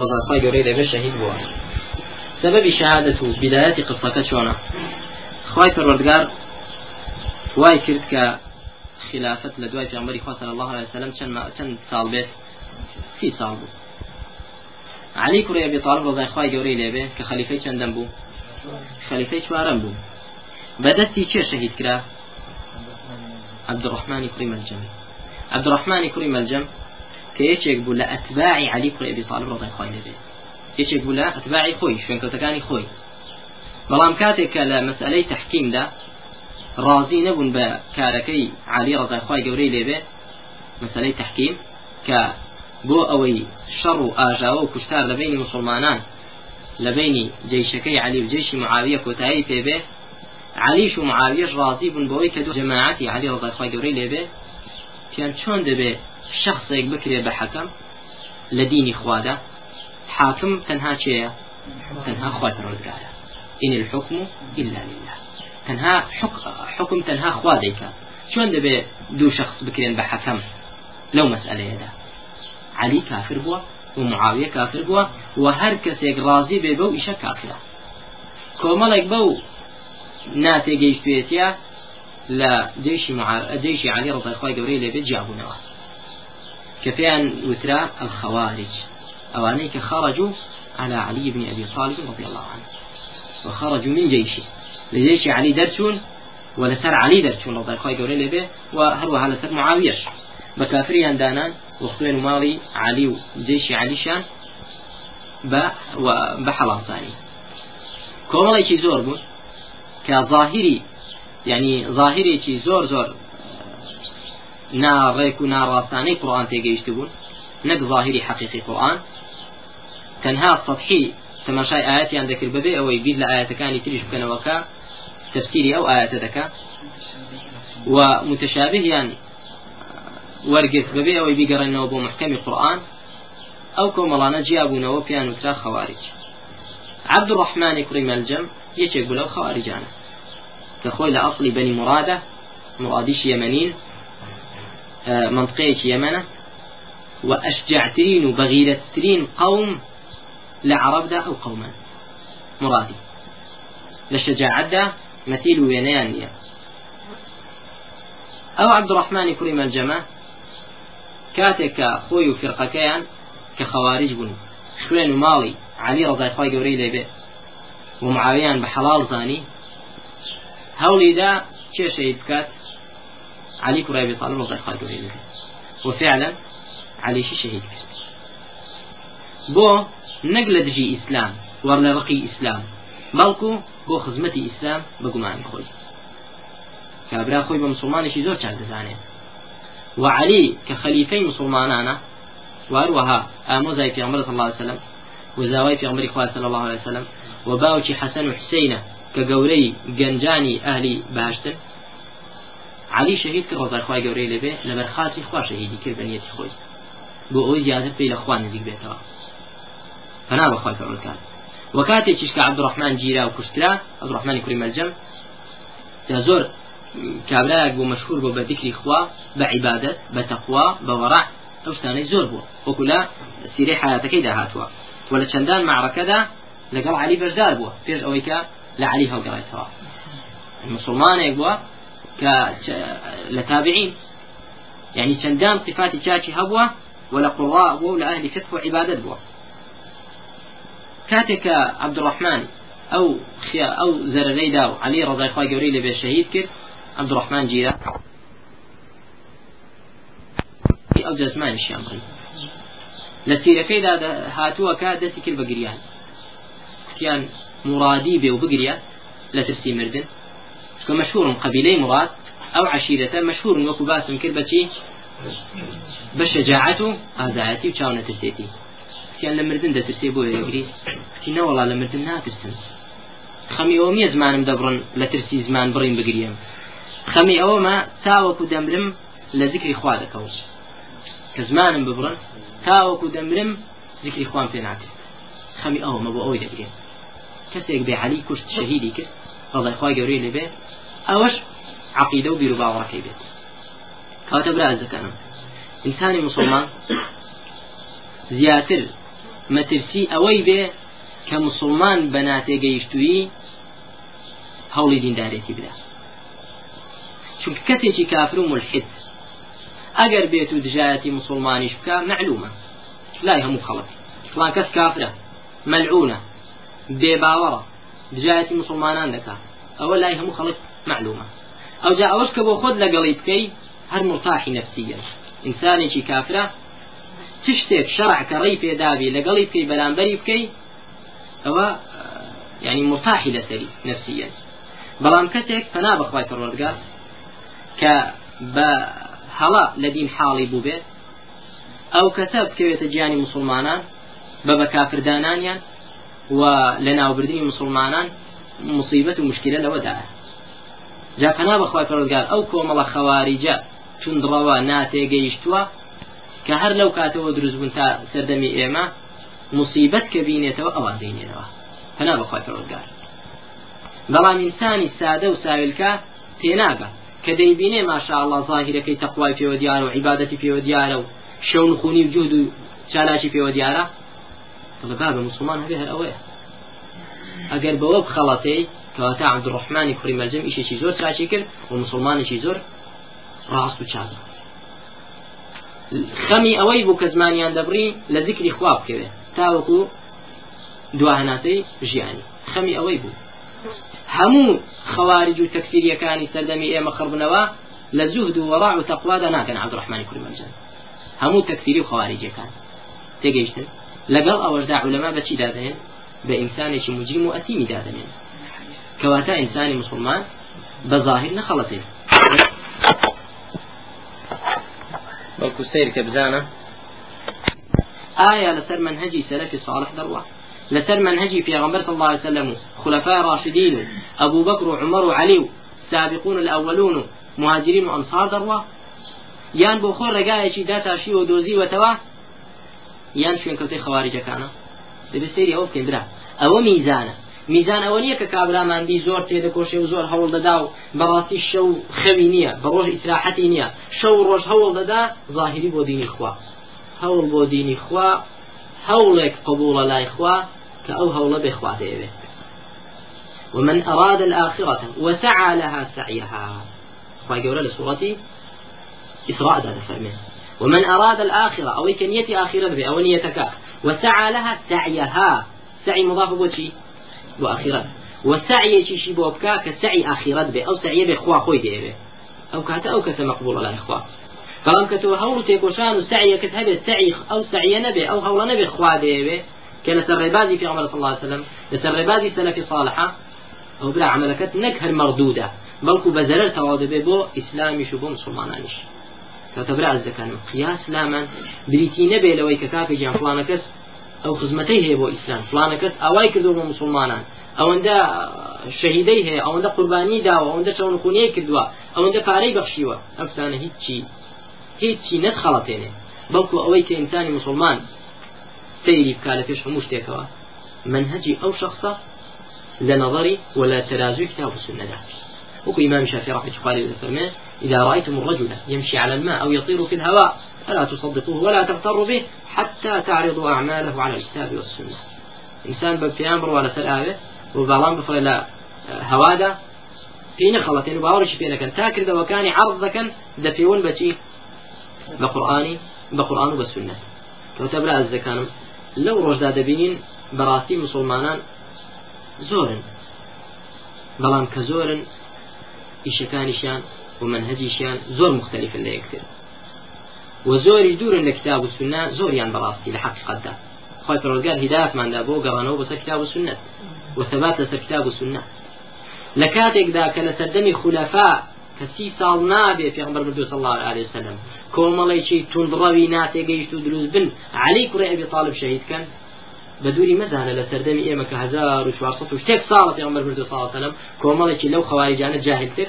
ڕزاخوای گەورەی لەبێ شەهید بووە. سبب شهادة بداية قصة چۆنە؟ خواي پەروەردگار وای کرد کە خلافت لە دوای پێغمبەری خوا صلی الله عليه وسلم چەند چەند ساڵ بێت؟ سی ساڵ بوو. علی کوڕی ئەبی طالب ڕزای خوای گەورەی لێبێ کە خەلیفەی چەندەم بوو؟ خەلیفەی چوارەم بوو. بەدەستی چێ شەهید کرا؟ عبدالرحمانی کوڕی مەلجەم. عبدالرحمانی کوڕی مەلجەم کە یەکێک بوو لە ئەتباعی علی کوڕی ئەبی طالب ڕزای خوای لێبێ یەکێک بوو لە ئەتباعی خۆی شوێنکەوتەکانی خۆی. بەڵام کاتێک کە لە مەسئلەی تحکیمدا ڕازی نەبوون بە کارەکەی عالی ڕزایخوای گەورەی لێبێ مەسلەی تحکیم کە بۆ ئەوەی شەڕ و ئاژاوە و کوشتار لە بینی مسلمانان لە بینی جیشەکەی علی و جیشی معاویە کۆتایی پێبێ علیش و معاویەش ڕازی بوون بەوەی کە دوو جەماعەتی علی ڕزایخوای گەورەی لێبێ پیان چۆن دەبێ شخصێک بکرێ بە حەکەم لە دینی خوادا حاکم تەنها چێە تەنها خوای پەروەردگارە إن الحكم إلا لله. تنها حكم تنها خوا ديكا شلون دبي دو شخص بحكم لو مسألة يدا علي كافر بوا ومعاوية كافر بوا وهر كسيك راضي ببو إيشا كافرة كومالك بو ناتي جيش بيتيا لا جيش مع جيش علي رضي الله عنه لبيت جابونا كفيان وترا الخوارج. أوانيك خرجوا على علي بن أبي طالب رضي الله عنه. وخرجوا من جيشه. لجيش علي درتون ولسر علي درتون. رضي الله عنه لبه وهروها لسر معاويش بكافريان دانان وخوين مالي علي وجيش علي شان ب وبحلال ثاني. كومالي زور كظاهري يعني ظاهري زور زور ناڕێک و ناڕاستانەی قڕان تێگەیشت بوون نەک ظاهری حقیقی قورآن. تەنها سەحی تەماشای ئاەتیان دەکرد بەبێ ئەوەی بیر لە ئاەتەکانی تریش بکەنەوەکە تفسیری ئەو ئاەتە دەکا. و متشابهیان وەرگرت بەبێ ئەوەی بیگەڕێنەوە بۆ محکەمی قورآن ئەو کۆمەڵانە جیابوونەوە پیان وترا خەوارج عبد الرحمن كري ملجم يشيك بلو خوارجانا كخوي لأصلي بني مرادة مراديش يمنين منطقەیەکی ئەمەە و ئەشجعترین و بەغیرەترین قوم لە عربدا ئەو قومان مرادی. لە شجاعتدا مەتیل و وێنەیان نییە. ئەو عبدڕحمانی کوڕی مەجەمە کاتێککە خۆی و فرقەکەیان کە خەوارج بوون. خوێن و ماڵی علی ڕزایخوای گەورەی لێبێ. و معاویان بە حەڵال زانی. هەوڵیدا کێشەی بکات؟ علي كريم أبي طالب قوري لي وفعلا علي شي شهيد. بو نەک لە دژی ئیسلام وەڕ لە ڕقی ئیسلام بەڵکو بۆ خزمەتی ئیسلام بەگومانی خۆی کابرا خۆی بە مسلمانێکی زۆر وعلي كخليفي مسلمانانا وأروها آموزاي في عمر صلى الله عليه وسلم وزاوي في عمر صلى الله عليه وسلم وباوشي حسن وحسين كقوري جنجاني أهلي علي شهيد كرضا إخوان قوري لبي لبرخاتي إخوان شهيدي كربنيتي خوي بو أوي زيادة في الأخوان نزيق بيتها فنا بخوای فرمودکار وكاتي کە عبد الرحمن جيرا وكشترا عبد الرحمن كريم الجم زۆر کابراایك بۆ مشهور بۆ بە ذکری خوا بە عیبادت بە تەخوا بە وەڕع ئەو شتانەی زۆر بووە وەکو لە سیرەی حیاتەکەی داهاتوە و لە چەندان معرەکەدا لەگەڵ علی بەشدار بووە پێش ئەوەی کە لە علی هەڵگەڕێتەوە مسلمانێک بووە تابعین يعني چەندان صفاتی چاچی هەبووە ولا قڕاء بووە لە ئەهلی فقه و عیبادت بووە كاتك عبد الرحمن أو خيا أو زرري داو علي رضي الله جوري لبي شهيد كر عبد الرحمن جيرا. أو جزمان الشامري لسيرة كيدا هاتوا كا دسي كل بقريان. كان مرادي بي وبقريا لا ترسي مردن. مشهور قبيلة مراد أو عشيرة مشهور وكو باسم كربتي بشجاعته أزاعتي وشاونة ترسيتي. کەسیان لە مردن دەترسێ بۆ یەگری کتی نەوەڵا لە مردن ناترسن. خەمی زمانم زمان بڕین بگریم. خەمی ئەوەمە تاوەکو دەمرم لە زیکری خوا دەکەوت کە زمانم ببڕن تاوەکو دەمرم زیکری خوان پێ ناکرد خەمی ئەوەمە بۆ ئەوی دەگرێت کەسێک بێ علی کوشت شەهیدی کرد لەبێ ئەوەش عقیدە و بیر و باوەڕەکەی بێت. کاتە برازەکەم ئینسانی مسلمان زیاتر مەترسی ئەوەی بێ کە مسلمان بە ناتێگەیشتووی هەوڵی دیندارێتی بدە. چونکە کەسێکی کافر و ملحد ئەگەر بێت و دژایەتی مسلمانیش بکە معلومە. لای هەموو خەڵک فلان کەس کافرە مەلعونە بێباوەڕە دژایەتی مسلمانان دەکات ئەوە لای هەموو خەڵک معلومة أو جاء أوش كبو خود لقليبكي هر مرتاحي نفسيا إنساني شي كافرة تشتك شرع كري في دابي لقليبكي بلان بريبكي أو يعني مرتاحي لسري نفسيا بلان كتك فنا بخواي فرودقار ك هەڵا لە دین حاڵی بوو بێت ئەو کەسە بکەوێتە گیانی مسلمانان بە بەکافردانانیان و لە ناوبردنی مسلمانان مصیبەت و مشکلە لەوەدایە جا پەنا بەخوای پەروەردگار ئەو کۆمەڵە خەواریجە چونندڕەوە ناتێگەیشتووە کە هەر لەو کاتەوە دروست بوون تا سەردەمی ئێمە مصیبەت کە بینێتەوە ئەوان دێنێنەوە پەنا بەخوای پەروەردگار بەڵام ئینسانی سادە و ساویلکە تێناگە کە دەیبینێ ماشاء الله ظاهرەکەی تەقوای پێوە دیارە و عیبادەتی پێوە دیارە و شەو خونی و جود و چالاشی پێوە دیارە بە مسلمان هەبێ هەر ئەوەیە. ئەگەر بەوە بخەڵەتەی کەواتە عبدڕحمانی کوڕی مەرجم ئیشێکی زۆر چاچی کرد و مسلمانێکی زۆر ڕاست و چاک خەمی ئەوەی بوو کە زمانیان دەبڕی لە ذکری خوا بکەوێت تاوەکو دواهناتەی ژیانی. خەمی ئەوەی بوو. هەموو خەوارج و تەکسیریەکانی سەردەمی ئێمە خڕبنەوە لە زوهد و وەڕاع و تەقوادا ناکەن عبدڕحمانی کوڕی مەرجان هەموو تەکسیری و خەواریجەکان. تێگەیشتن. لەگەڵ ئەوەشدا علەما بەچی دادەێن بە ئینسانێکی مجرم و ئەتیمی دادەنێن کەواتە ئینسانی مسلمان بە ظاهر نەخەڵەتێ بەڵکو سیر کە بزانە ئایا لەسەر منهجی سەلفی صالح دەڕوە لەسەر منهجی پێغمبەر صلى الله عليه وسلم خلفاء راشدين أبو بكر وعمر وعلي سابقون الأولون مهاجرين وأنصار دەڕوە یان بۆ خۆ ڕێگایەکی داتاشی و دۆزیوەتەوە یان شوێنکەوتەی خەواریجەکانە دەبێت سێری ئەوە بکەین برا. ئەوە میزانە میزان ئەوە نییە کە کابراماندی زۆر تێدەکۆشێ و زۆر هەوڵ دەدا و بەڕاستی شەو خەوی نییە بە ڕۆژ ئیسراحەتی نییە. شەو ڕۆژ هەوڵ دەدا ظاهری بۆ دینی خوا. هەوڵ بۆ دینی خوا هەوڵێک قبولە لای خوا کە ئەو هەوڵە بێخوا دەیەوێت. ومن أراد الآخرة وسعى لها سعيها. خواهي قولة لسورة إسراء هذا فرمين ومن أراد الآخرة أو كنية آخرة به أو نيتك وسعى لها سعيها. سعي مضاف بوشي وآخرة والسعي شي بوبكا كسعي آخرة به أو سعي به خوا خوي دي أو كاتا أو كتا مقبول على إخوة بەڵام کە تۆ هەوڵ تێکۆشان و سعیەکەت هەبێت سعی ئەو سعیە نەبێ ئەو هەوڵە نەبێ خوا دەیەوێ کە لەسەر ڕێبازی پێ عمل صلى الله عليه وسلم لەسەر سەلفی صالحة ئەو برا عملەکەت نەک هەر مەردوودە بەڵکو بە زەرەر تەواو دەبێ بۆ ئیسلامیش و بۆ مسلمانانیش کەتەبرا ئەز دەکەنم قیاس لامان بریتی نەبێ لەوەی ئەو خزمەتەی هەیە بۆ ئیسلام. فلانە کەس ئاوای کردو بۆ مسلمانان. ئەوەندە شەهیدەی هەیە ئەوەندە قوربانی داوە ئەوەندە چەون خونەیە کردووە ئەوەندە پارەی بەخشیوە. ئەفسانە هیچی هیچی نەتخەڵەتێنێ. بەڵکو ئەوەی کە ئینسانی مسلمان سەیری بکا لە پێش هەموو شتێکەوە. منهجی ئەو شخصە لە نظری ولا ترازوی كتاب السنة وكو إمام الشافعي رحمة الله عليه إذا رأيتم الرجل يمشي على الماء أو يطير في الهواء فلا تصدقوه ولا تغتروا به حتى تعرضوا أعماله على الكتاب والسنة. إنسان ببتيان برو على سلآوه وبالان بفر إلى هوادا في نخلة وباورش في نكن تاكر وكان عرضك دفيون بتي بقرآني بقرآن وبالسنة كتب الزكان لو رجدا دبين براسي مسلمانان زورن بەڵام کە زۆرن ئیشەکانیشیان و منهجیشیان زۆر مختلفن لە یەکتر و زۆری دوورن لە کتاب و سنە زۆریان بەڕاستی لە حقیقتدا خۆی پرۆزگار هدایەتماندا بۆ گەڕانەوە بەسەر کتاب و سنت و ثبات لەسەر کتاب و سنە لە کاتێکدا کە لە سەردەمی خولەفا کە سی ساڵ نابێ پێغمبەر بردو صلی الله عليه وسلم کۆمەڵێکی توندڕەوی ناتێگەیشت و دروست بن علی کوڕی ئەبی طالب شەهیدکەن بە دووری مەزانە لە سەردەمی ئێمە کە 1400 شتێک ساڵ پێغمبەر بردو صلی الله عليه وسلم کۆمەڵێکی لەو خەواریجانە جاهلتر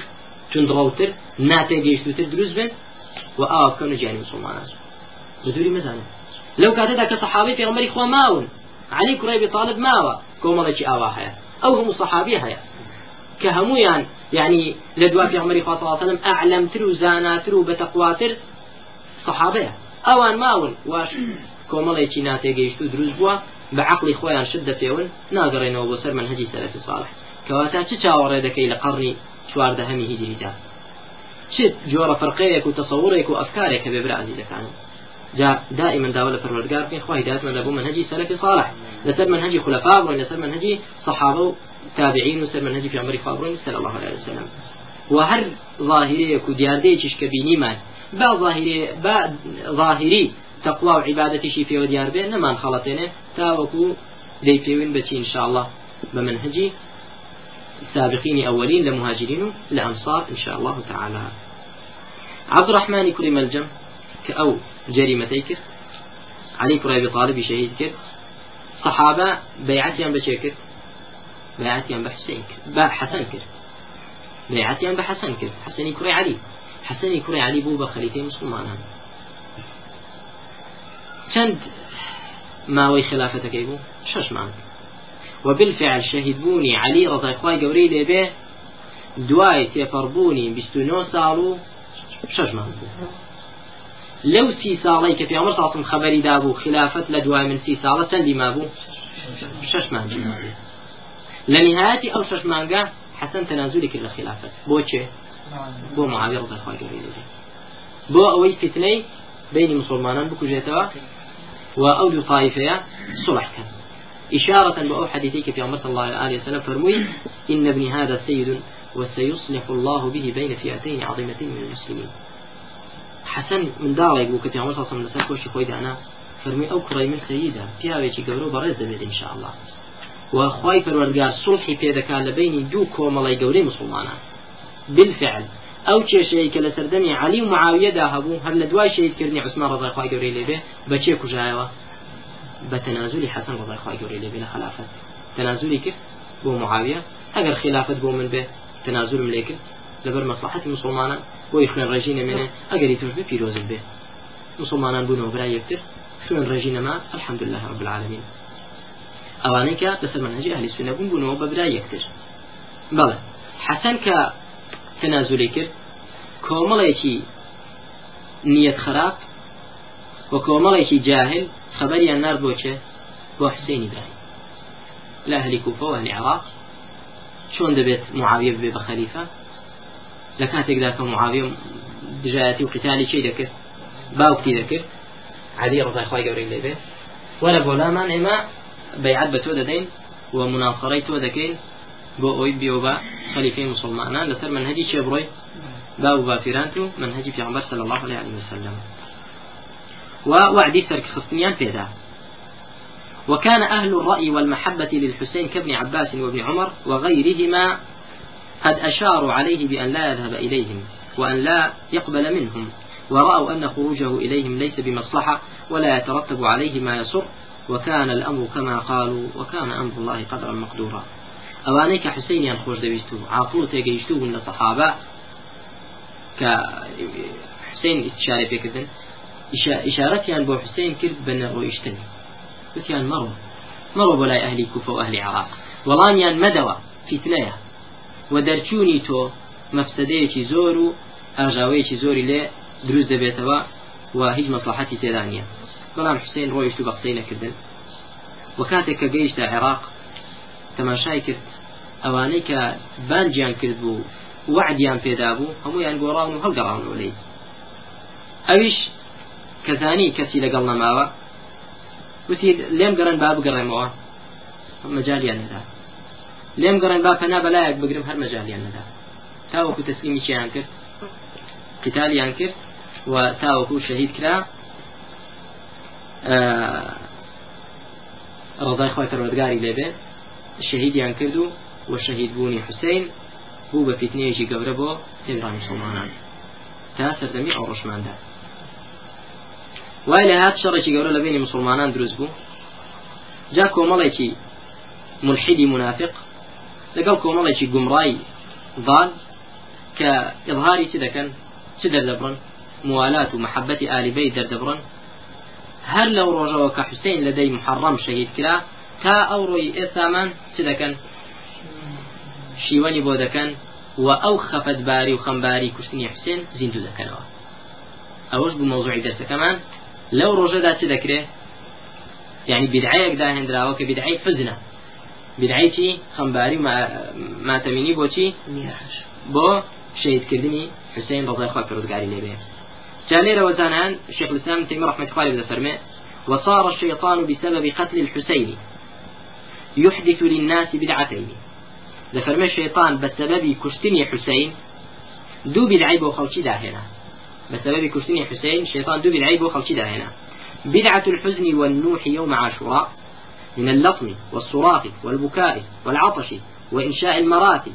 توندڕەوتر ناتێگەیشتوتر دروست بن. و ئاوا بکەن جیانی مسلمانان بدوری مەزانە لەو کاتەدا کە سەحابی پێغمبەری خوا ماون. علی کوڕی بی طالب ماوە کۆمەڵێکی ئاوا هەیە ئەو هەموو سەحابی هەیە کە هەمویان يعني لدوا پێغمبەری خوا صلی الله عليه وسلم ئەعلەمتر و زاناتر و بەتەقواتر سەحابەیە ئەوان ماون. واش کۆمەڵێکی ناتێگەیشت و دروست بووە بە عقلی خۆیان شت دەپێون ناگەڕێنەوە بۆ سەر منهجی سەرفی صالح. کەواتە چ چاوەڕێ دەکەی لە قڕنی چواردە هەمی هیجریدا چ جۆرە فەرقەیەک و تەسەورێک و ئەفکارێک کە بێبرا عزیزەکانم جا دائما لە پەروەردگار بکەین خی داتمە لە بۆ منهجی سەلفی صالح. لەسەر منهجی خلفاء بڕۆین لەسەر منهجی صحابة و تابعین و سەر منهجی پیامبەری خوا بڕۆین صلی الله عليه وسلم وهر ظاهريك وديارديك كبيني مان با ظاهري با ظاهري تقوى وعبادتي شي في وديار بين نمان خلطينه تاوكو دي بيوين بتي ان شاء الله بمنهجي سابقين أولين لمهاجرين لأنصار إن شاء الله تعالى عبد الرحمن كريم الجم كأو جريمتي كر علي أبي طالب شهيد كر صحابة بيعتيان بشي كر بيعتيان بحسين كر بحسن كر بيعتيان بحسن كر حسني كري علي حسني كري علي بو بخليفة مسلمان چەند ماوەی خلافەتەکەی بوو؟ شش وبالفعل شهدبوني علي رضي خوای گەورەی لێبێ دوای تێپەڕبوونی 29 ساڵ بوو لەو سی ساڵی کە پیامەر ساسم خەبەری دابوو خلافەت لە دوای من سی ساڵە شش مانگی مابوو لە نهایەتی ئەو شش مانگە حەسەن تەنازولی کرد لە خلافەت. بۆچێ بۆ معاوی ڕضی خوای گەورەی لێبێ بۆ ئەوەی فتنەی بینی مسلمانان بکوژێتەوە و ئەو دوو صلح كان إشارة بأو حديثيك في عمر صلى الله عليه وسلم فرمي إن ابن هذا سيد وسيصلح الله به بين فئتين عظيمتين من المسلمين. حسن من داوي يقول كتي عمر صلى الله عليه وسلم كوشي خوي دعنا فرمي أو كري من سيدة فيها ويشي قبرو برز دبيد إن شاء الله وخواي فرورگار صلحي بيدا كان لبين دو كومالي قوري مسلمانا بالفعل ئەو کێشەیە کە لە سەردەمی علی و معاویەدا هەبوو هەر لە دوای شیدکردنی عوسمان ڕزای خخوای گەورەی لێبێ بەچێ کوژایەوە؟ بە تەنازولی حەسەن ڕزای خخوای گەورەی لێبێ لە خلافەت. تەنازولی کرد؟ بۆ معاویە؟ ئەگەر خلافت بۆ من بێ کرد لەبەر مەسلحەتی مسلمانان. بۆی خوێن ڕێژی نەمێنێ ئەگەری توش بێ پیرۆزت بێ. مسلمانان بوونەوە برای یەکتر خوێن ڕێژی نەما الحمد لله رب العالمين ئەوانەی کە لەسەر منهجی ئەهلی سنە بوون بوونەوە بە برای یەکتر. بەڵێ حەسەن کە تەنازولی کرد کۆمەڵێکی نیەت خراپ و کۆمەڵێکی جاهل خبریان نار بۆچێ؟ بۆ حسێنی برای. لا هەلی کوفە و هەلی عراق چۆن دەبێت معاویە ببێ بە خەلیفە؟ لە کاتێکدا کە معاویە دژایەتی و قتالی چی دەکرد؟ باوکتی دەکرد؟ عادی ڕزای خی گەورەی لێبێ وەرە بۆ لامان ئێمە بەیعەت بە تۆ دەدەین و مناصڕەی تۆ دەکەین بۆ ئەوی بێەوە بە خەلیفەی مسلمانان لەسەر منهجی چێ بڕۆی؟ باو بافیرانت و منهجی پیغمبر صلى الله عليه وسلم ووعدي سرك خصنيان فيدا وكان أهل الرأي والمحبة للحسين كابن عباس وابن عمر وغيرهما قد أشاروا عليه بأن لا يذهب إليهم وأن لا يقبل منهم ورأوا أن خروجه إليهم ليس بمصلحة ولا يترتب عليه ما يسر وكان الأمر كما قالوا وكان أمر الله قدرا مقدورا. ئەوانەی کە حوسینیان خۆش دەویست و عاقل و تێگەیشتو بوون لە سەحابە کە حسین استشارە پێکردن ئشارەتیان بە نەڕۆیشتن وتیان مەڕۆ. مەڕۆ بۆ لای ئەهلی کوفە و ئەهلی عراق. وەڵامیان مەدەوە فیتنەیە. و دەرچوونی تۆ مەفسدەیەکی زۆر و ئاژاوەیەکی زۆری لێ دروست دەبێتەوە و هیچ مەسلحەتی تێدا نییە. بەڵام حسین ڕۆیشت و بە قسەی نەکردن. و کاتێک کە گەیشتە عێراق تەماشای کرد. ئەوانەی کە بانجیان کرد بوو وعدیان پێدا بوو هەمویان گۆڕاون و هەڵگەڕاون لی ئەویش کەزانی کەسی لەگەڵ نەماوە وتی لێم گەڕن با بگەڕێمەوە. مەجاالیان نەدا. لێم گەڕن با پەنا بەلایەک بگرم هەر مەجاالیان نەدا. تاوەکو تەسلیمی چیان کرد؟ قتالیان کرد و تاوەکو شەهید کرا. ڕزای خۆی پەروەردگاری لێبێ شەهیدیان کرد و و شەهید بوونی حوسین بوو بە فیتنەیەکی گەورە بۆ هێنرانی مسلمانان تا سەردەمی ئەو ڕۆژماندا. وای لە هات شەڕێکی گەورە لە بینی مسلمانان دروست بوو جا کۆمەڵێکی ملحیدی منافق. لەگەڵ کۆمەڵێکی گومڕای ضال. کە ئظهاری چ دەکەن چ دەردەبڕن موالات و محبەتی ئالیبەی دەردەبڕن هەر لەو ڕۆژەوە کە حوسین لەدەی محەڕەم شەهید کرا تا ئەو ڕۆی ئێستامان چ دەکەن شیوەنی بۆ دەکەن و ئەو خەفەت باری و خەمباری کوشتنی حسێن زیندوو دەکەنەوە ئەوەش بوو مەوزوعی دەستەکەمان لەو ڕۆژەدا چ دەکرێت يعني بدعيك دا هندراوە کە بدعی حزنە بدعیتی خەمباری ماتەمینی بۆچی بۆ شهیدکردنی حسين رضي الله عنه لێبێ. جا لێرە وەزانان شيخ الإسلام تيمية رحمة الله عليه فرمي وصار الشيطان بسبب قتل الحسين يحدث للناس بدعتين لفرمي الشيطان بسبب كشتني حسين دو بدعي بو خلشي داهنا بسبب كشتني حسين الشيطان دو بدعي بو خلشي داهنا بدعة الحزن والنوح يوم عاشوراء من اللطم والصراخ والبكاء والعطش وإنشاد المراثي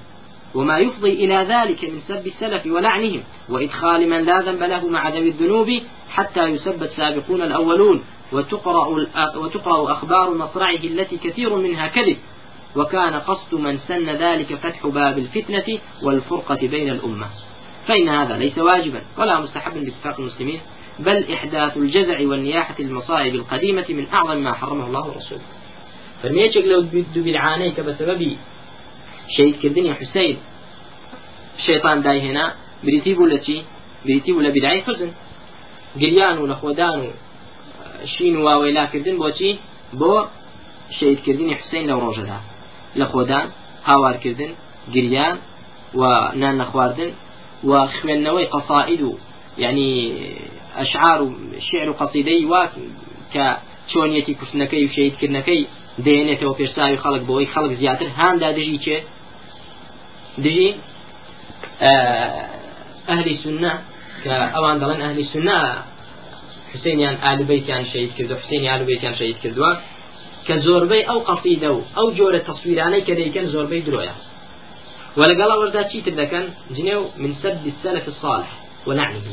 وما يفضي إلى ذلك من سب السلف ولعنهم وإدخال من لا ذنب له مع ذوي الذنوب حتى يسب السابقون الأولون وتقرأ, وتقرأ أخبار مصرعه التي كثير منها كذب. وكان قصد من سن ذلك فتح باب الفتنة والفرقة بين الأمة. فإن هذا ليس واجبا ولا مستحبا باتفاق المسلمين بل إحداث الجزع والنياحة للمصائب القديمة من أعظم ما حرمه الله ورسوله. فرميتك لو بدو بالعانيك بسبب شهید کردنی حسین شیطان دای هێنا بریتی بوو لە چی بریتی بوو لە بیدای حزن گریان و لە خۆدان و شین و واوەیلاکردن بۆچی بۆ شهیدکردنی حسین لەو ڕۆژەدا لە خۆدان هاوارکردن گریان و نان نەخواردن و خوێندنەوەی قەسائید و یعنی ئەشعار و شعر و قەسیدەی وا کە چۆنیەتی کوشتنەکەی و شهیدکردنەکەی دێنێتەوە پێشتاوی خەڵک بۆی خەڵک زیاتر. هاندا دژی چێ؟ دژی ئەهلی سنە کە ئەوان دەڵێن ئەهلی سنە حسێنیان ئالوبەیتیان شەید کردو حسێنی ئالوبەیتیان شەید کردووە کە زۆربەی ئەو قەفیدە و ئەو جۆرە تەسویرانەی کە دەیکەن زۆربەی درۆیە ولقال چی تر دەکەن جنێو من سد السلف الصالح ولعنه.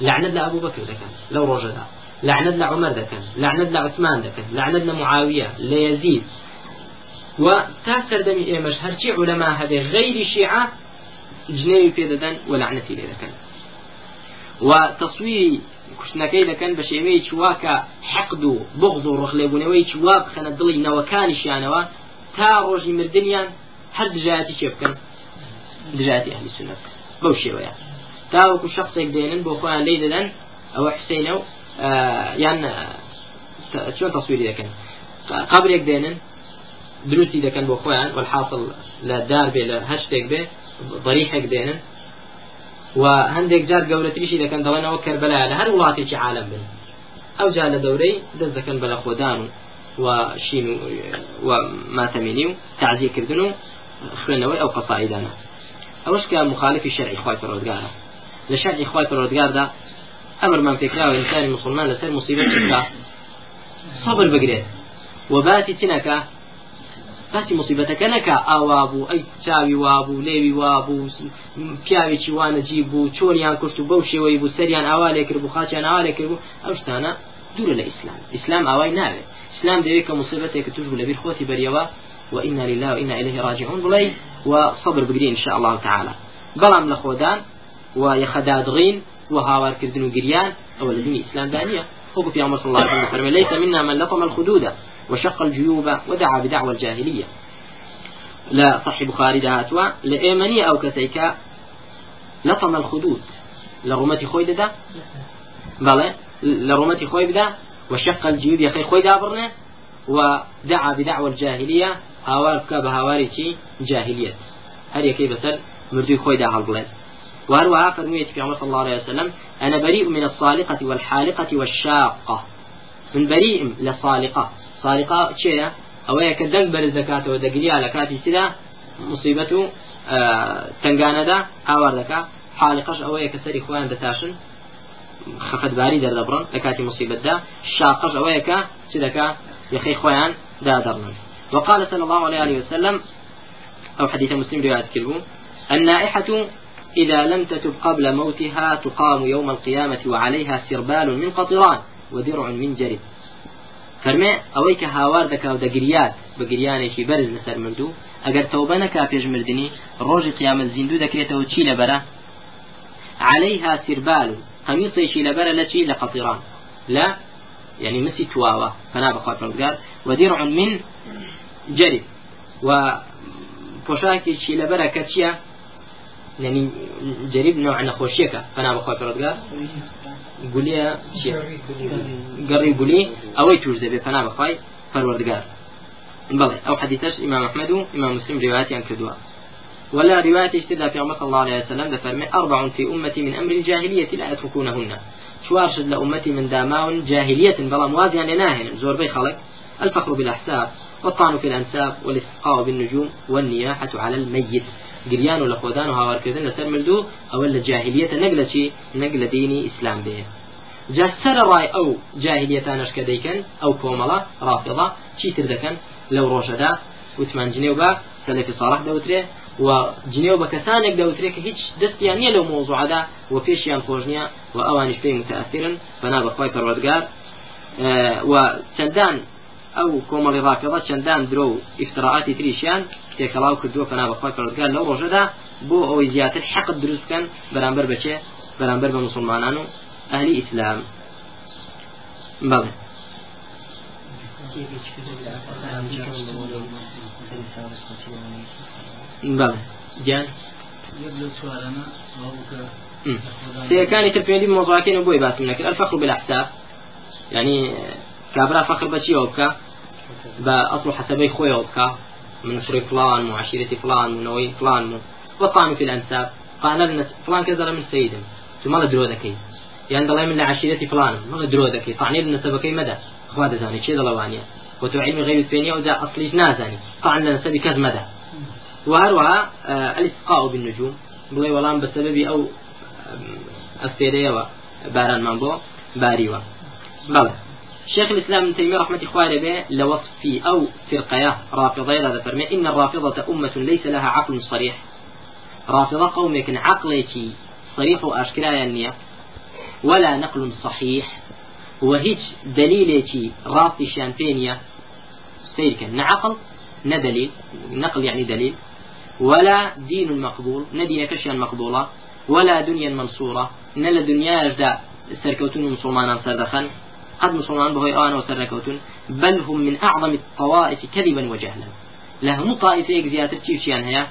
لعنت لأبو بكر دكان لو رجدا لعنت لعمر دكان لعنت لعثمان دكان لعنت لمعاوية ليزيد وتاسر دمي إيمش هرشي علماء هذه غير شيعة جنێوی پێدەدەن و لعنەتی لێ دەکەن و تەسویری کوشتنەکەی دەکەن بە شێوەیە چواکە حەقد و بغض و ڕخلێبوونەوەی چوا بخەنە دڵی نەوەکانیشیانەوە تا ڕۆژی مردیان هەر دژایەتی چێ بکەن دژاتی ئەهلی سنت بەو شێوەیە تاوەکو شخصێک دێنن بۆ خۆیان لی دەدەن ئەوە حسینە و یان چۆن تەسویری دەکەن قبرێک دێنن دروستی دەکەن بۆ خۆیان والحاصل لە دار بێ لە هەر شتێک بێ ضريحك دێنن و هەندێک جار گەورەتریشی دەکەن دەڵێنەوە کەربەلا لە هەر وڵاتێکی عالم بن. ئەو جا لە دەورەی دەست دەکەن بەلە خۆدان و شین و ماتەمینی و تعزیەکردن و خوێنەوەی ئەو قەسائیدانە ئەوش کە مخالفی شەرعی خوای پەرۆدگارە لە شەرعی خوای پەرۆدگاردا ئەمرمان پێکراوە ئینسانی مسلمان لەسەر مصیبەت بکە صبر بگرێت و باسی تنەکە باسی مصیبەتەکە نەکە ئاوا بوو ئەی چاوی وابوو لێوی وابوو پیاوێکی وانەجی بوو چۆنیان کورت و بەو شێوەی بوو سەریان ئاوا لێ کرد بوو خاچیان ئاوا لێ کرد بوو ئەو شتانە دوورە لە ئیسلام ئیسلام ئاوای ناوێت ئیسلام دەوێت کە وإنا لله وإنا إليه راجعون بڵێ وصبر بگرین إن شاء الله تعالى. بەڵام لە خۆدان و یەخەدادغین و هاوارکردن و گریان ئەوە لە دینی في عمر صلى الله عليه وسلم ليس منا من لطم الخدود وشق الجيوب ودعا بدعوى الجاهلية. لا صح بخاري دهاتوا لإيمانية أو كسيكا لطم الخدود. لرمتي خوي دا بلى لرمتي خوي بدا وشق الجيوب يا خي خوي دابرنا ودعا بدعوى الجاهلية. هاوار بكا بهاواري جاهلية هل يكي بسر مردوي خوي دا هالبلد وهروها فرميت في عمر صلى الله عليه وسلم أنا بريء من الصالقة والحالقة والشاقة. من بريء لصالقة سارقا چێە ئەوەیە کە دەنگ بەرز دەکاتەوە دەگریا لە کاتی سیدا مصیبەت و تنگانەدا هاوار دەکا. حالقش ئەوەیە کە سەری خۆیان دەتاشن. خەفەتباری دەردەبڕن لە کاتی مصیبەتدا. شاقش ئەوەیە کە چ دەکا؟ یخی خۆیان دادەڕن. وقال صلى الله عليه وسلم أو حديث مسلم رواية كلبو النائحة إذا لم تتب قبل موتها تقام يوم القيامة وعليها سربال من قطران ودرع من جرب فەرمێ ئەوەی کە هاوار دەکا و دەگریات بە گریانێکی بەرز لەسەر مردوو ئەگەر تەوبە نەکا پێشمردنی ڕۆژی قیامەت زیندوو دەکرێتەوە چی لەبەرە عليها سربال قميصي لبرة لتي لقطران. لا يعني مسي تواوا فنا فرزقار ودرع من جرب و پۆشاکی چی لەبەرە کە چییە؟ يعني جريب نوع نخوشيك فنا بخاطر فرزقار گولێ گەڕی گولی. ئەوەی توش دەبێت پنا بخوای پروردگار بلى أو حديثش إمام أحمد وإمام مسلم رواياتي عن كدوا ولا رواية اشتدى في عمر صلى الله عليه وسلم دفرمي أربع في أمتي من أمر الجاهلية لا يتركونهن شوارشد لأمتي من داماون جاهلية بلا موازيا لناهن زور بي خلق الفخر بالأحساب. والطعن في الأنساب والاستسقاء بالنجوم والنياحة على الميت. گریان و لە خۆدان و هاوارکردن لەسەر مردوو ئەوە لە جاهلیەتە نەک لە چی نەک جا سەر ڕای ئەو جاهلیەتانش کە دەیکەن ئەو کۆمەڵە ڕافڵە چیتر دەکەن لەو ڕۆژەدا وتمان جنێو بە سەلفی ساڵح دەوترێ و جنێو بە کەسانێک دەوترێ کە هیچ دەستیان نییە لەو مۆزوعدا و پێشیان خۆش نییە و ئەوانش پێی پەروەردگار و چەندان ئەو کۆمەڵی ڕافێڵە چەندان درۆ و ئیفتراعاتی تریشیان تێکەڵاو کردووە کەنا بەخوای پەروەردگار لەو ڕۆژەدا بۆ ئەوەی زیاتر حەقت دروست بکەن بەرامبەر بچێ بەرامبەر بە مسلمانان و ئەهلی ئیسلام بەڵێ بەڵێ گیان سيكان تربيني بموضوعاتين وبوي باسم لكن الفخر بالأحساب. يعني كابرا فخر بشي وبكا بأصل حسبي خويا وبكا من فري فلان وعشيرة فلان ونوي فلان والطعن في الأنساب. قال فلان كذا من سيدم ثم لا درو ذكي؟ يعني دڵێ من عشیرەتی فلان. مڵە درۆ دەکەی تاعنی لە نسبەکەی مەدا خوا دەزانانی چێ دەڵەوانە و تو علمی غیبت پێنیە ودا ئەصلیش نازانی طعن لە نسبی کەس مەدا وهروها الاستقاء بالنجوم. بڵێ وەڵام بەسەبەبی ئەو ئەستێرەیەوە بارانمان بۆ باریوە بەڵێ شيخ الإسلام ابن تيمية رحمة إخوانه به لوصف أو فرقية رافضة هذا فرمي إن الرافضة أمة ليس لها عقل صريح. رافضة قوم يكن عقلك صريح وأشكال النية ولا نقل صحيح وهيج دليلك راسي شامبينيا سيرك نعقل ندليل نقل يعني دليل ولا دين مقبول ندين كشيا مقبولة ولا دنيا منصورة نلا دنيا دا سركوتون مسلمان سردخن قد مسلمان بهي آن وسركوتون بل هم من أعظم الطوائف كذبا وجهلا. لهم طائفة زيادة تشيشيان هيا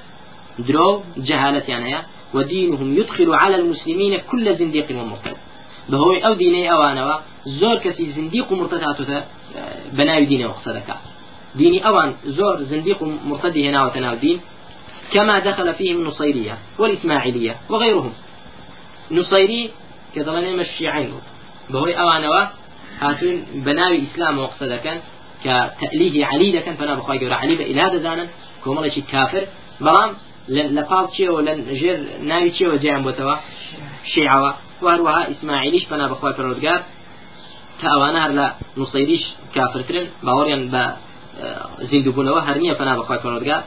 درو جهالة يعني هيا ودينهم يدخل على المسلمين كل زنديق ومرتد. بەهۆی ئەو دینەی ئەوانەوە زۆر کەسی زندیق و مرتد هاتوتە بەناوی دینەوە قسە دەکات دینی ئەوان زۆر زنديق مرتدي هنا وتناو دين كما دخل فيهم النصيرية والإسماعيلية وغيرهم. نصيري كذلك الشيعين. بهوي أوانوا هاتون بناوي إسلام وقصد كان كتأليه علي لكن فنا بخواي جورا علي بإله دانا كومالشي كافر. بلام لقال شيء ولن جير ناوي شيء وجاء بوتوا؟ شيعوا. وهروها إسماعيليش بنا بخوای پەروەردگار کە ئەوانە هەر لە نووسیریش کافرترن باوەڕیان بە زیندوبوونەوە هەر نییە فنا بخوای پەروەردگار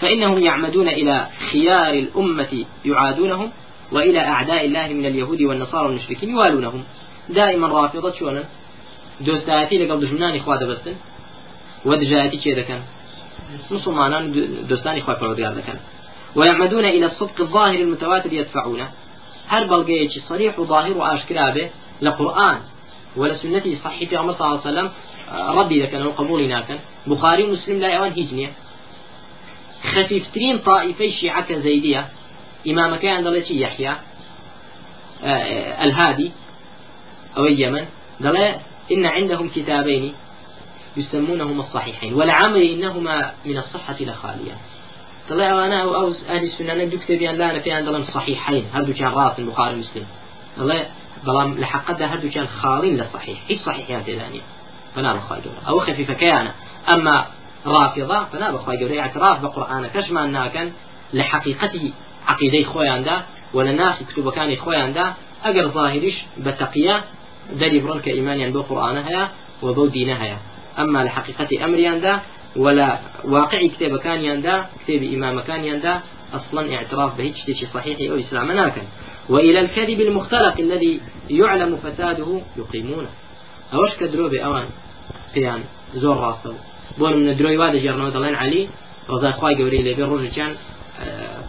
فإنهم يعمدون إلى خيار الأمة يعادونهم وإلى أعداء الله من اليهود والنصارى والمشركين يوالونهم. دائما رافضة شونا دوستاتي لقل دجمنان إخوة دبستن ودجاتي كذا كان مسلمان دوستان إخوة فروديار كان ويعمدون إلى الصدق الظاهر المتواتر يدفعونه هر بەڵگەیەکی صريح و ظاهر و ئاشکرا بێ لە قورآن ولا سنتي صحيح في عمر صلى الله عليه وسلم ردي لكن قبولي ناكن بخاري ومسلم لا يوان هيجنية خفيفترين طائفي شيعة زيدية إمام كان دلتي يحيى الهادي أو اليمن دل إن عندهم كتابين يسمونهما الصحيحين والعمل إنهما من الصحة لخالية. طلع أنا أو أهل السنة أنا دوك تبيان لا أنا في عندنا صحيحين هردو كان راس البخاري ومسلم؟ طلع بلام لحق ده هردو كان خالين للصحيح؟ إيش صحيحيان تداني فنا بخواي أو خفيفة كيانا. أما رافضة فنا بخواي اعتراف بقرآن كشما أنها كان لحقيقته عقيدة خويا ده ولا ناس كتب كان خويا ده أجر ظاهرش بتقيا إيمانيا بقرآن هيا وبو دينها. أما لحقيقة أمريان ده ولا واقعي كتاب كان يندا كتاب إمام كان يندا أصلا اعتراف به شيء صحيح أو إسلام ناكن وإلى الكذب المختلق الذي يعلم فساده يقيمونه. أوش كدرو بأوان قيان زور راسه بون من دروي وادا جرنا دلين علي رضا خواي قوري لي بين كان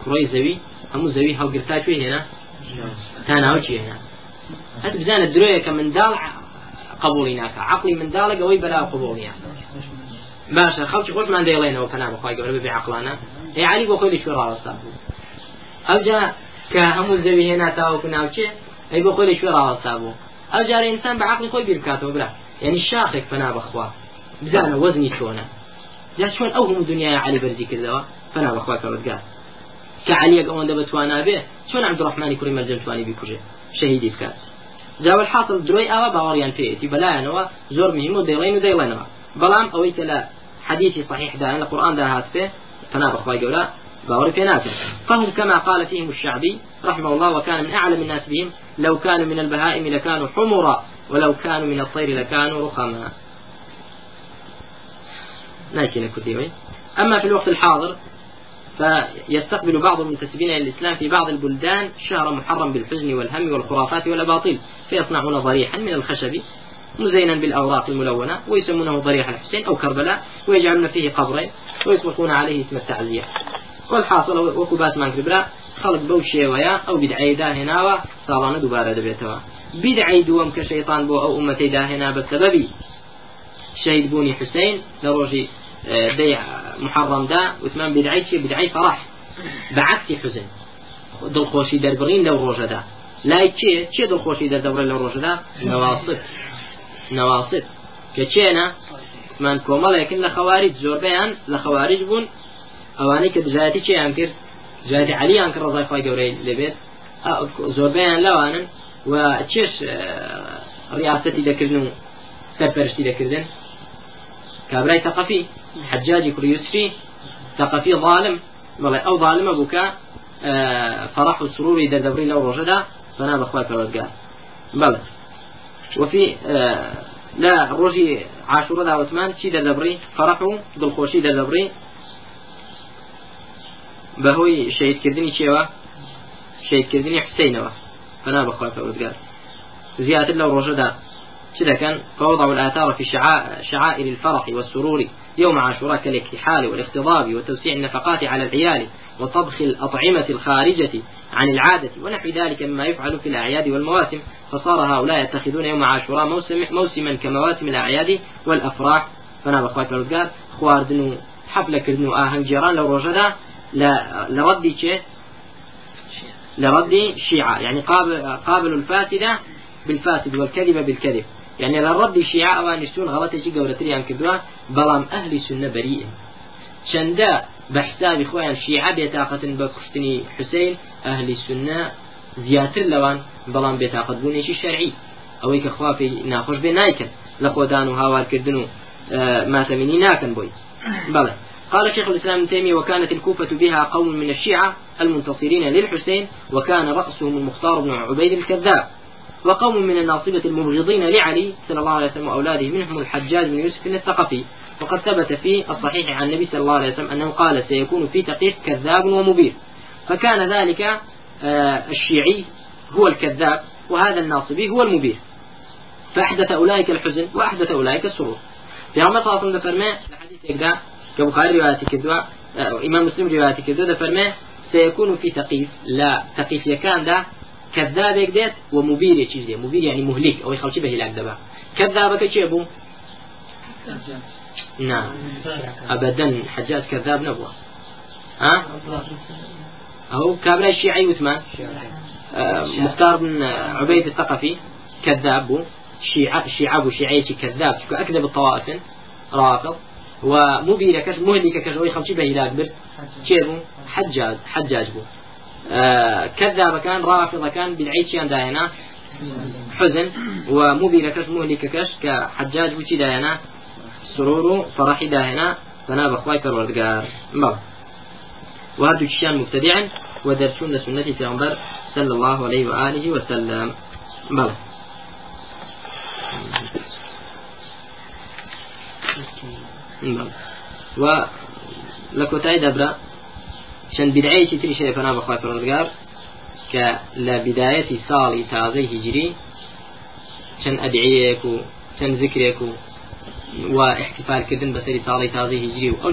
كروي زوي. همو زوي هاو قرتا شوي هنا تانا هاو هنا؟ هات بزان الدروي كمن دال قبولي ناكا عقلي من دالك قوي بلا قبولي يعني. باشە خەڵکی خۆشمان دەیڵێنەوە کەنا بەخوای گەورە بێ عقلانە. هێ علی بۆ خۆی لەشوێ ڕاوەستا؟ ئەوجا کە هەموو زەوی هێنا تاوەکو ناوچێ ئەی بۆ خۆی لەشوێ ڕاوەستا بوو. ئەو جارە ئینسان بە عقلی خۆی بیر بکاتەوە برا. یعنی شاخێک فنا بەخوا بزانە وەزنی چۆنە. جا چۆن ئەو هەموو دنیای علی بەرزی کردەوە فنا بەخوا کەوتگار. کە علیەک ئەوەندە بتوانە بێ چۆن عبدڕحمانی کوڕی مەرجەم توانی بیکوژێ؟ شەهیدی بکات. جاوە الحاصل درۆی ئاوا باوەڕیان پێێتی بەلایەنەوە زۆر مهم و دەڵێن و دەیڵێنەوە بەڵام ئەوەی کە لە حديث صحيح دان القرآن ده هات فيه فنا بخواي جولا باور في فهم كما قال فيهم الشعبي رحمه الله وكان من أعلم الناس بهم لو كانوا من البهائم لكانوا حمرا ولو كانوا من الطير لكانوا رخما لكن كتيبي أما في الوقت الحاضر فيستقبل بعض المنتسبين إلى الإسلام في بعض البلدان شهر محرم بالحزن والهم والخرافات والأباطيل فيصنعون ضريحا من الخشب مزينا بالأوراق الملونة ويسمونه ضريح الحسين أو كربلاء ويجعلون فيه قبرين ويطلقون عليه اسم التعزية. والحاصل وكبات من كبرا خلق بو شێوەیە ئەو بدعی داهێناوە ساڵانە دووبارە دەبێتەوە بدعی دووەم کە شەیطان بۆ ئەو ئومەتەی داهێنا بە سەبەبی شەید بوونی بيع محرم دا وثمان بدعي شي بدعي فرح بعكس حزن دل خوشي دربرين لو روجا دا لا شي شي دل خوشي در دورة لو روجا دا نواصف نواصف كتشينا من كومل لكن لخوارج زور بيان لخوارج بون اواني كبجاتي شي انكر جاتي علي انكر رضاي خواهي قوري لبيت زور بيان لوانا وتشيش رياستي دكرنو سرپەرشتی دەکردن؟ کابرای تەقەفی. حجاجی کوڕی یوسفی تەقەفی ظالم بەڵێ ئەو ظالمە بووکە فرح و سروری دەردەبری لەو ڕۆژەدا بەنا بەخوای پەروەردگار. بەڵێ. وفي لا ڕۆژی عاشورەدا وتمان چی دەردەبڕی فەرح و دڵخۆشی دەردەبڕی بەهۆی شەیدکردنی چێوە شەیدکردنی حسینەوە فنا بەخوا پەروەردگار. زیاتر لەو ڕۆژەدا شدكا فوضعوا الآثار في شعائر الفرح والسرور يوم عاشوراء كالإكتحال والاختضاب وتوسيع النفقات على العيال وطبخ الأطعمة الخارجة عن العادة ونحو ذلك مما يفعل في الأعياد والمواسم. فصار هؤلاء يتخذون يوم عاشوراء موسم موسما كمواسم الأعياد والأفراح. فنا بخوات الرجال خواردن حفلة كردن آهن جيران لو رجدا لرد شيء لرد شيعة. يعني قابل قابل الفاسدة بالفاسد والكذب بالكذب. يعني لرد الشيعة وانشتون غلطة قولتري عن كدوا بلام أهل سنة بريء. شندا بحساب خوان شيعة بيتاقة بكفتني حسين أهل السنة زياتر لوان بلان بيتاقة بونيشي شرعي. أويك كخوافي ناخوش بين نايكن لخودان وهاوار كردنو آه ما تمني ناكن بوي. بلى. قال شيخ الإسلام ابن وكانت الكوفة بها قوم من الشيعة المنتصرين للحسين وكان رأسهم المختار بن عبيد الكذاب. وقوم من الناصبة المبغضين لعلي صلى الله عليه وسلم وأولاده منهم الحجاج بن يوسف الثقفي. وقد ثبت في الصحيح عن النبي صلى الله عليه وسلم أنه قال سيكون في تقيق كذاب ومبير. فكان ذلك آه، الشيعي هو الكذاب وهذا الناصبي هو المبير. فأحدث أولئك الحزن وأحدث أولئك السرور. في عمر صلى الله عليه وسلم فرمى الحديث يقدر كبخاري رواية كذوة آه، إمام مسلم رواية كذوة فرمى سيكون في تقيف لا تقيف يكان ده كذابك ديت ومبير چیز مبير يعني مهلك أو يخلص به هلاك دبا. كذابك چه بو نعم. أبدا حجاج كذاب نبوة. ها؟ أهو كابلا الشيعي وثمان. آه مختار بن عبيد الثقفي كذاب شيعة شيعة شيعي كذاب. شكو أكذب الطوائف رافض. ومبير كش مهلك كش ويخلص به هلاك بر. حجاج حجاج بو كذاب كان رافض كان بالعيد شيان داينا. حزن ومبين كش مهلك كش كحجاج وشي داينا. سرور فرح داهنا فنا بخواي پروردگار بل وهذا الشيان مبتدعا ودرسون سنة پیغمبر صلى الله عليه وآله وسلم. بل بل و لكوتاي دبرا چەند بدعەیەکی تری شەیە فنا بەخوای پەروەردگار کە لە بدایەتی ساڵی تازەی هیجری چەند ئەدعەیەک و چەند ذکرێک و و احتفالکردن بەسەری ساڵی تازەی هیجری و